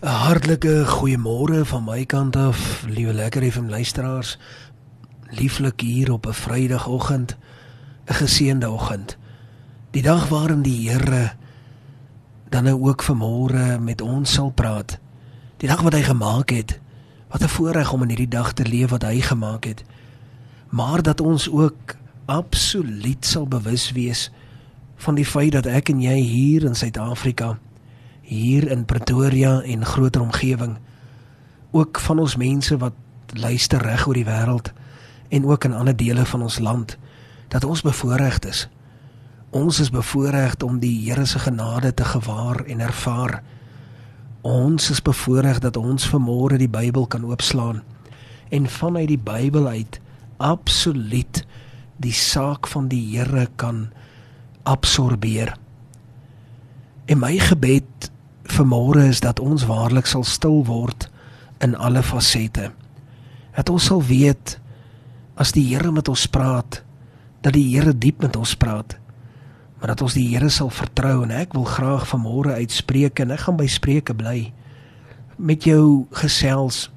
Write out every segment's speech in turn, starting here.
'n Hartlike goeiemôre van my kant af, liewe lekker FM luisteraars. Lieflik hier op 'n Vrydagoggend, 'n geseënde oggend. Die dag waarin die Here dan nou ook vanmôre met ons sal praat. Die dag wat hy gemaak het. Wat 'n voorreg om in hierdie dag te leef wat hy gemaak het. Maar dat ons ook absoluut sal bewus wees van die feit dat ek en jy hier in Suid-Afrika hier in Pretoria en groter omgewing ook van ons mense wat luister reg oor die wêreld en ook in ander dele van ons land dat ons bevoordeeld is. Ons is bevoordeeld om die Here se genade te gewaar en ervaar. Ons is bevoordeeld dat ons vanmôre die Bybel kan oopslaan en vanuit die Bybel uit absoluut die saak van die Here kan absorbeer. En my gebed vanmôre is dat ons waarlik sal stil word in alle fasette. Dat ons sal weet as die Here met ons praat, dat die Here diep met ons praat. Maar dat ons die Here sal vertrou en ek wil graag vanmôre uitspreek en ek gaan by Spreuke bly met jou gesels.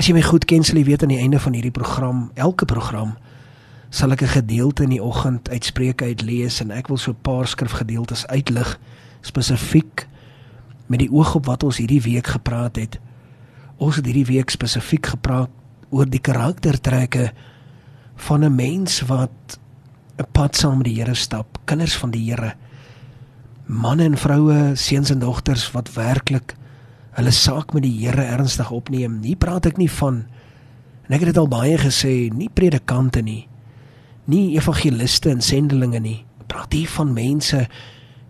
As jy my goed ken, sal jy weet aan die einde van hierdie program, elke program sal ek 'n gedeelte in die oggend uitspreek uit lees en ek wil so 'n paar skrifgedeeltes uitlig spesifiek met die oog op wat ons hierdie week gepraat het. Ons het hierdie week spesifiek gepraat oor die karaktertrekke van 'n mens wat 'n pad saam met die Here stap, kinders van die Here. Manne en vroue, seuns en dogters wat werklik hulle saak met die Here ernstig opneem. Nie praat ek nie van en ek het dit al baie gesê, nie predikante nie. Nie evangeliste en sendelinge nie. Ek praat hier van mense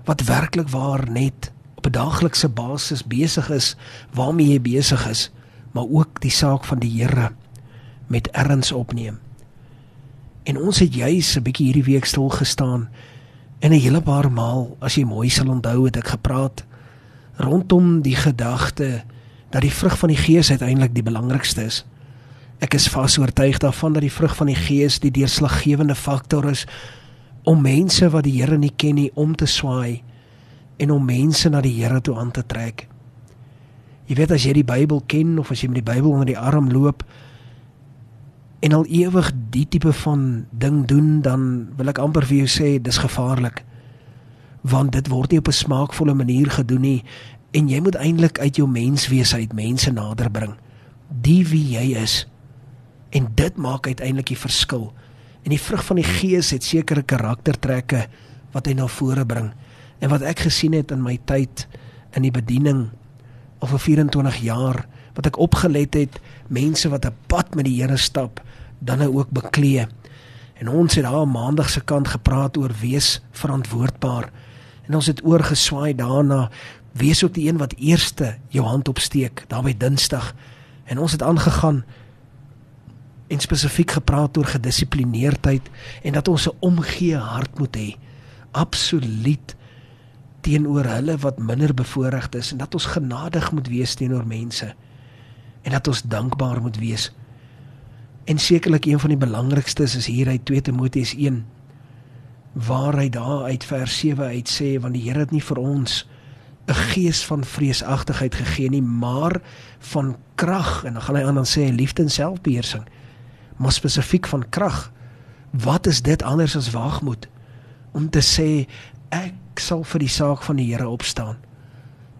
wat werklik waar net op 'n daaglikse basis besig is waarmee jy besig is, maar ook die saak van die Here met erns opneem. En ons het juis 'n bietjie hierdie week stil gestaan en 'n hele paar maal, as jy mooi sal onthou, het ek gepraat rondom die gedagte dat die vrug van die Gees uiteindelik die belangrikste is. Ek is vas oortuig daarvan dat die vrug van die Gees die deurslaggewende faktor is om mense wat die Here nie ken nie om te swaai en om mense na die Here toe aan te trek. Jy weet as jy die Bybel ken of as jy met die Bybel onder die arm loop en al ewig die tipe van ding doen, dan wil ek amper vir jou sê dis gevaarlik. Want dit word nie op 'n smaakvolle manier gedoen nie en jy moet eintlik uit jou menswees uit mense nader bring. Die wie jy is. En dit maak uiteindelik die verskil. En die vrug van die Gees het sekere karaktertrekke wat hy na vore bring. En wat ek gesien het in my tyd in die bediening vir 24 jaar wat ek opgelet het mense wat 'n pad met die Here stap dan nou ook beklee. En ons het daar maandag se kant gepraat oor wees verantwoordbaar. En ons het oorgeswaai daarna wees ook die een wat eerste jou hand opsteek daar by Dinsdag. En ons het aangegaan en spesifiek gepraat oor gedissiplineerdheid en dat ons 'n omgee hart moet hê. Absoluut teenoor hulle wat minder bevoorreg is en dat ons genadig moet wees teenoor mense en dat ons dankbaar moet wees. En sekerlik een van die belangrikstes is hier uit 2 Timoteus 1 waar hy daar uit vers 7 uit sê want die Here het nie vir ons 'n gees van vreesagtigheid gegee nie, maar van krag en dan gaan hy aan dan sê liefde en selfbeheersing. Maar spesifiek van krag. Wat is dit anders as waagmoed? Om te sê ek sal vir die saak van die Here opstaan.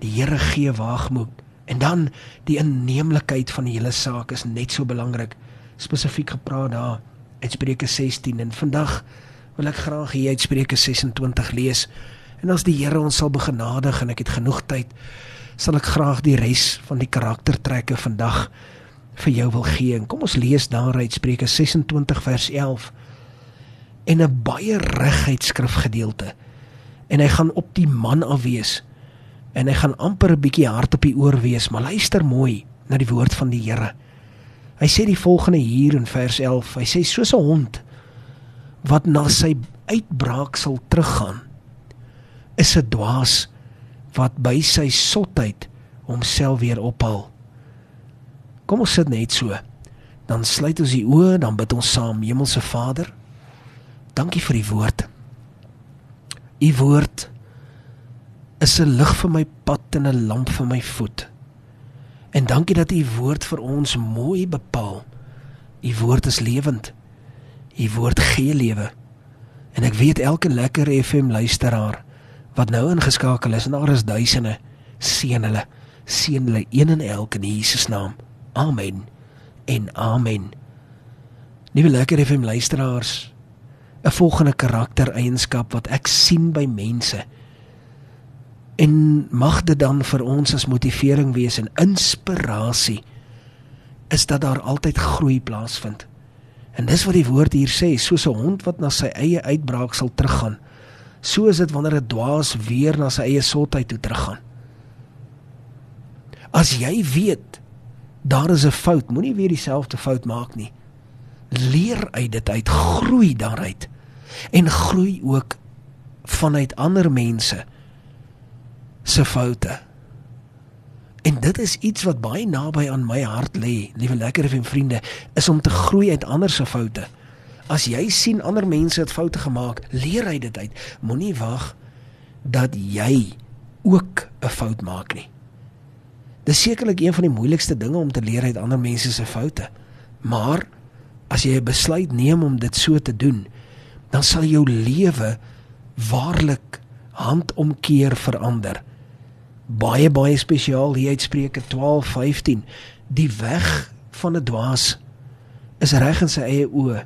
Die Here gee waagmoed en dan die inneemlikheid van die hele saak is net so belangrik. Spesifiek gepraat daar uit Spreuke 16 en vandag wil ek graag hier uit Spreuke 26 lees. En as die Here ons sal begenadig en ek het genoeg tyd, sal ek graag die res van die karaktertrekke vandag vir jou wil gee. En kom ons lees daar uit Spreuke 26 vers 11 en 'n baie reguit skrifgedeelte en hy gaan op die man af wees en hy gaan amper 'n bietjie hard op die oor wees maar luister mooi na die woord van die Here. Hy sê die volgende hier in vers 11 hy sê soos 'n hond wat na sy uitbraak sal teruggaan is 'n dwaas wat by sy sotheid homself weer ophal kom ons sit net so. Dan sluit ons die oë dan bid ons saam hemelse Vader dankie vir die woord u woord is 'n lig vir my pad en 'n lamp vir my voet. En dankie dat u woord vir ons mooi bepaal. U woord is lewend. U woord gee lewe. En ek weet elke lekker FM luisteraar wat nou ingeskakel is en daar is duisende seën hulle seën hulle een en elk in Jesus naam. Amen. En amen. Nuwe lekker FM luisteraars, 'n volgende karaktereienskap wat ek sien by mense en mag dit dan vir ons as motivering wees en inspirasie is dat daar altyd groei plaasvind. En dis wat die woord hier sê, soos 'n hond wat na sy eie uitbraak sal teruggaan, so is dit wanneer 'n dwaas weer na sy eie sotheid toe teruggaan. As jy weet daar is 'n fout, moenie weer dieselfde fout maak nie. Leer uit dit uit, groei daaruit en groei ook vanuit ander mense se foute. En dit is iets wat baie naby aan my hart lê, liewe lekker en vriende, is om te groei uit ander se foute. As jy sien ander mense het foute gemaak, leer uit dit uit. Moenie wag dat jy ook 'n fout maak nie. Dis sekerlik een van die moeilikste dinge om te leer uit ander mense se foute. Maar as jy 'n besluit neem om dit so te doen, dan sal jou lewe waarlik handomkeer verander. Baie baie spesiaal hier uit Spreuke 12:15. Die weg van 'n dwaas is reg in sy eie oë,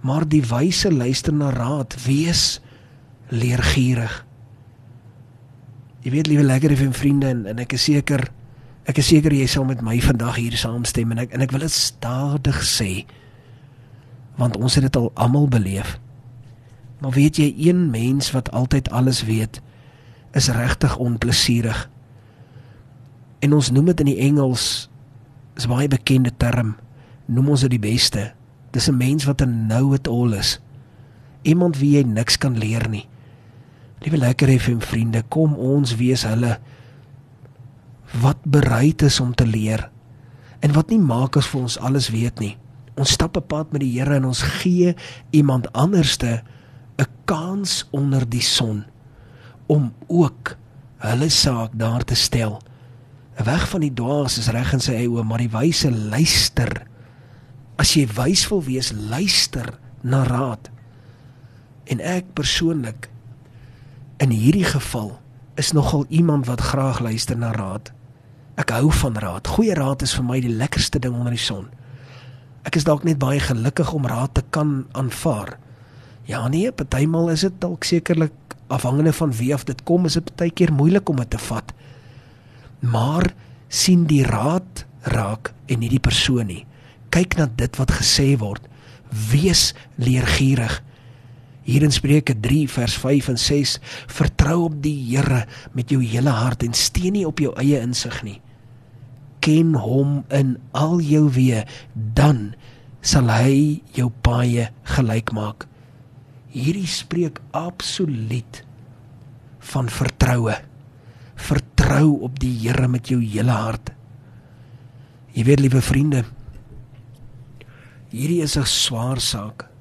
maar die wyse luister na raad. Wees leergierig. Jy weet liewe lekker vriende en, en ek is seker Ek is seker jy sal met my vandag hier saamstem en ek en ek wil dit stadig sê want ons het dit al almal beleef. Maar weet jy een mens wat altyd alles weet is regtig onplesierig. En ons noem dit in die Engels is baie bekende term noem ons dit die beste. Dis 'n mens wat 'n know it all is. Iemand wie jy niks kan leer nie. Liewe lekker FM vriende, kom ons wees hulle wat bereid is om te leer en wat nie maak as vir ons alles weet nie. Ons stap 'n pad met die Here en ons gee iemand anderste 'n kans onder die son om ook hulle saak daar te stel. 'n Weg van die dwaas is reg in sy eie oë, maar die wyse luister. As jy wys wil wees, luister na raad. En ek persoonlik in hierdie geval is nogal iemand wat graag luister na raad. Ek hou van raad. Goeie raad is vir my die lekkerste ding onder die son. Ek is dalk net baie gelukkig om raad te kan aanvaar. Ja nee, partymal is dit dalk sekerlik afhangende van wie of dit kom, is dit baie keer moeilik om dit te vat. Maar sien die raad raak en nie die persoon nie. Kyk na dit wat gesê word. Wees leergierig. Hier in Spreuke 3 vers 5 en 6: Vertrou op die Here met jou hele hart en steun nie op jou eie insig nie. Ken hom in al jou weë, dan sal hy jou paaie gelyk maak. Hierdie spreek absoluut van vertroue. Vertrou op die Here met jou hele hart. Jy weet liewe vriende, hierdie is 'n swaar saak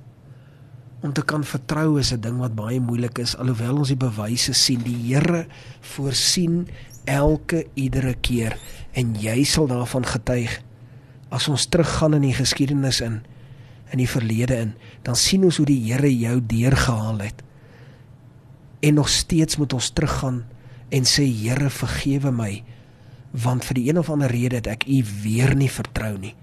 om te kan vertrou is 'n ding wat baie moeilik is alhoewel ons die bewyse sien die Here voorsien elke iedere keer. En jy sal daarvan getuig. As ons teruggaan in die geskiedenis in in die verlede in dan sien ons hoe die Here jou deurgehaal het. En nog steeds moet ons teruggaan en sê Here vergewe my want vir die een of ander rede het ek u weer nie vertrou nie.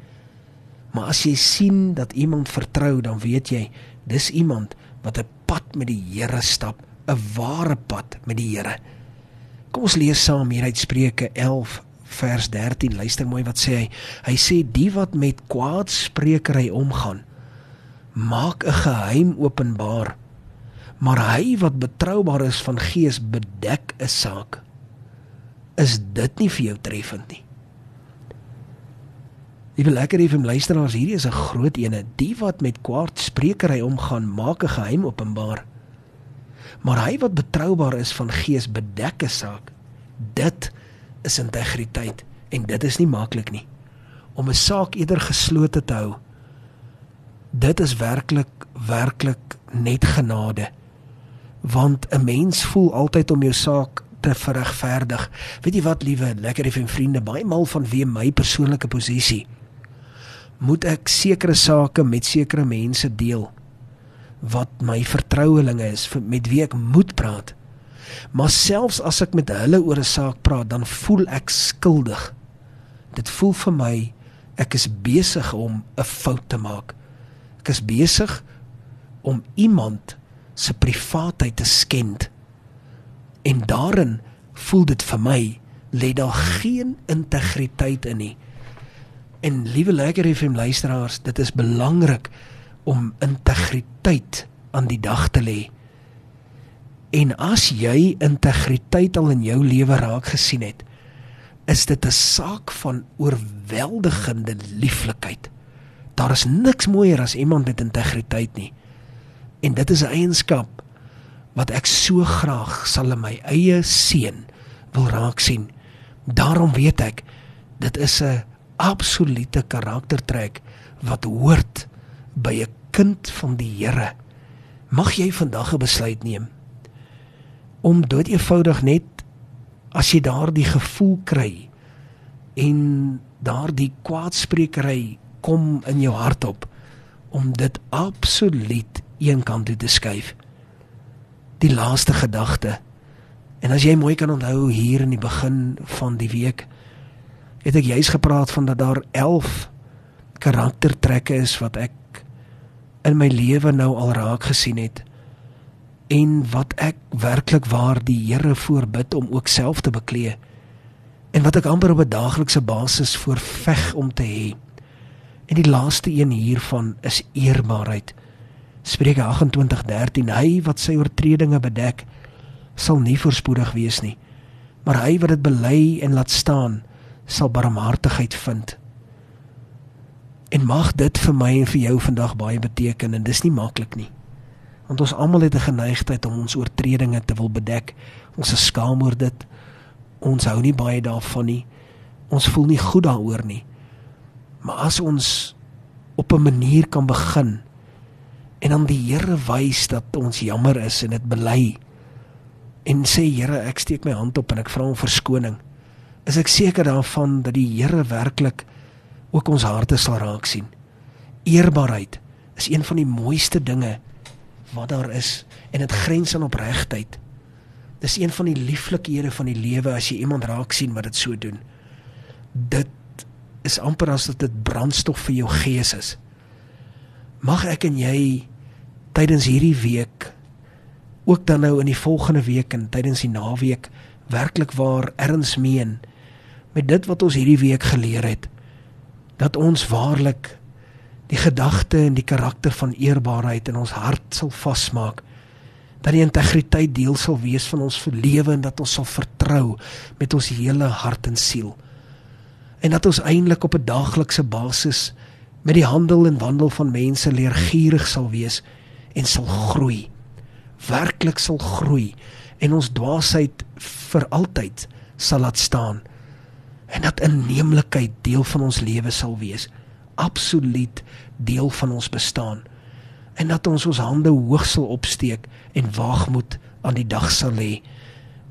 Maar as jy sien dat iemand vertrou dan weet jy Dis iemand wat 'n pad met die Here stap, 'n ware pad met die Here. Kom ons lees saam hier uit Spreuke 11 vers 13. Luister mooi wat sê hy. Hy sê die wat met kwaadsprekery omgaan, maak 'n geheim openbaar. Maar hy wat betroubaar is van gees bedek 'n saak. Is dit nie vir jou treffend nie? Liewe lekker effe luisteraars, hierdie is 'n groot ene. Die wat met kwaadsprekery omgaan, maak 'n geheim openbaar. Maar hy wat betroubaar is van gees bedek 'n saak. Dit is integriteit en dit is nie maklik nie om 'n saak eerder geslote te hou. Dit is werklik werklik net genade. Want 'n mens voel altyd om jou saak te verregverdig. Weet jy wat, liewe lekker effe vriende, baie maal van wie my persoonlike posisie moet ek sekere sake met sekere mense deel wat my vertrouelinge is met wie ek moet praat. Maar selfs as ek met hulle oor 'n saak praat, dan voel ek skuldig. Dit voel vir my ek is besig om 'n fout te maak. Ek is besig om iemand se privaatheid te skend. En daarin voel dit vir my lê daar geen integriteit in nie. En liewe lekker FM luisteraars, dit is belangrik om integriteit aan die dag te lê. En as jy integriteit al in jou lewe raak gesien het, is dit 'n saak van oorweldigende lieflikheid. Daar is niks mooier as iemand met integriteit nie. En dit is 'n eienskap wat ek so graag sal in my eie seun wil raak sien. Daarom weet ek dit is 'n absolute karaktertrek wat hoort by 'n kind van die Here. Mag jy vandag 'n besluit neem om dood eenvoudig net as jy daardie gevoel kry en daardie kwaadspreekery kom in jou hart op om dit absoluut eenkant toe te skuif. Die laaste gedagte. En as jy mooi kan onthou hier in die begin van die week het ek juis gepraat van dat daar 11 karaktertrekke is wat ek in my lewe nou al raak gesien het en wat ek werklik waar die Here voorbid om ook self te beklee en wat ek amper op 'n daaglikse basis voorveg om te hê. En die laaste een hiervan is eerbaarheid. Spreuke 28:13 Hy wat sy oortredinge bedek, sal nie voorspoedig wees nie, maar hy wat dit bely en laat staan, sal barmhartigheid vind. En mag dit vir my en vir jou vandag baie beteken en dis nie maklik nie. Want ons almal het 'n geneigtheid om ons oortredinge te wil bedek. Ons is skaam oor dit. Ons hou nie baie daarvan nie. Ons voel nie goed daaroor nie. Maar as ons op 'n manier kan begin en aan die Here wys dat ons jammer is en dit bely en sê Here, ek steek my hand op en ek vra om verskoning. Is ek seker daarvan dat die Here werklik ook ons harte sal raak sien. Eerbaarheid is een van die mooiste dinge wat daar is en dit grens aan opregtheid. Dis een van die lieflikhede van die lewe as jy iemand raak sien wat dit so doen. Dit is amper as dit brandstof vir jou gees is. Mag ek en jy tydens hierdie week ook dan nou in die volgende week en tydens die naweek werklik waar erns meen met dit wat ons hierdie week geleer het dat ons waarlik die gedagte en die karakter van eerbaarheid in ons hart sal vasmaak dat die integriteit deel sal wees van ons lewe en dat ons sal vertrou met ons hele hart en siel. En dat ons eintlik op 'n daaglikse basis met die handel en wandel van mense leer gierig sal wees en sal groei werklik sal groei en ons dwaasheid vir altyd sal laat staan en dat inneemlikheid deel van ons lewe sal wees. Absoluut deel van ons bestaan. En dat ons ons hande hoog sal opsteek en waagmoed aan die dag sal lê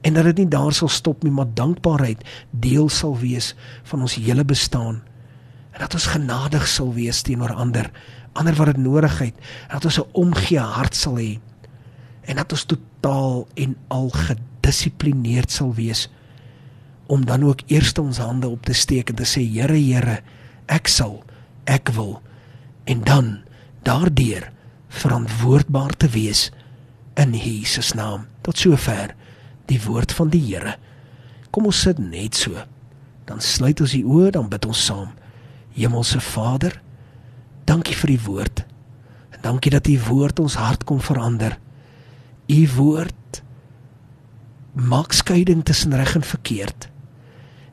en dat dit nie daar sal stop nie maar dankbaarheid deel sal wees van ons hele bestaan. En dat ons genadig sal wees teenoor ander ander wat dit nodig het. Dat ons 'n omgee hart sal hê. En dat ons totaal en al gedissiplineerd sal wees om dan ook eers ons hande op te steek en te sê Here Here ek sal ek wil. En dan daardeur verantwoordbaar te wees in Jesus naam. Tot sover die woord van die Here. Kom ons sit net so. Dan sluit ons die oë dan bid ons saam. Hemelse Vader dankie vir die woord. En dankie dat u woord ons hart kom verander. U woord maak skeiding tussen reg en verkeerd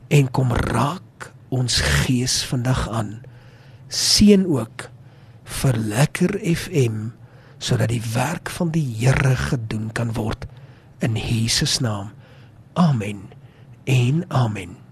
en kom raak ons gees vandag aan. Seën ook vir lekker FM sodat die werk van die Here gedoen kan word in Jesus naam. Amen. En amen.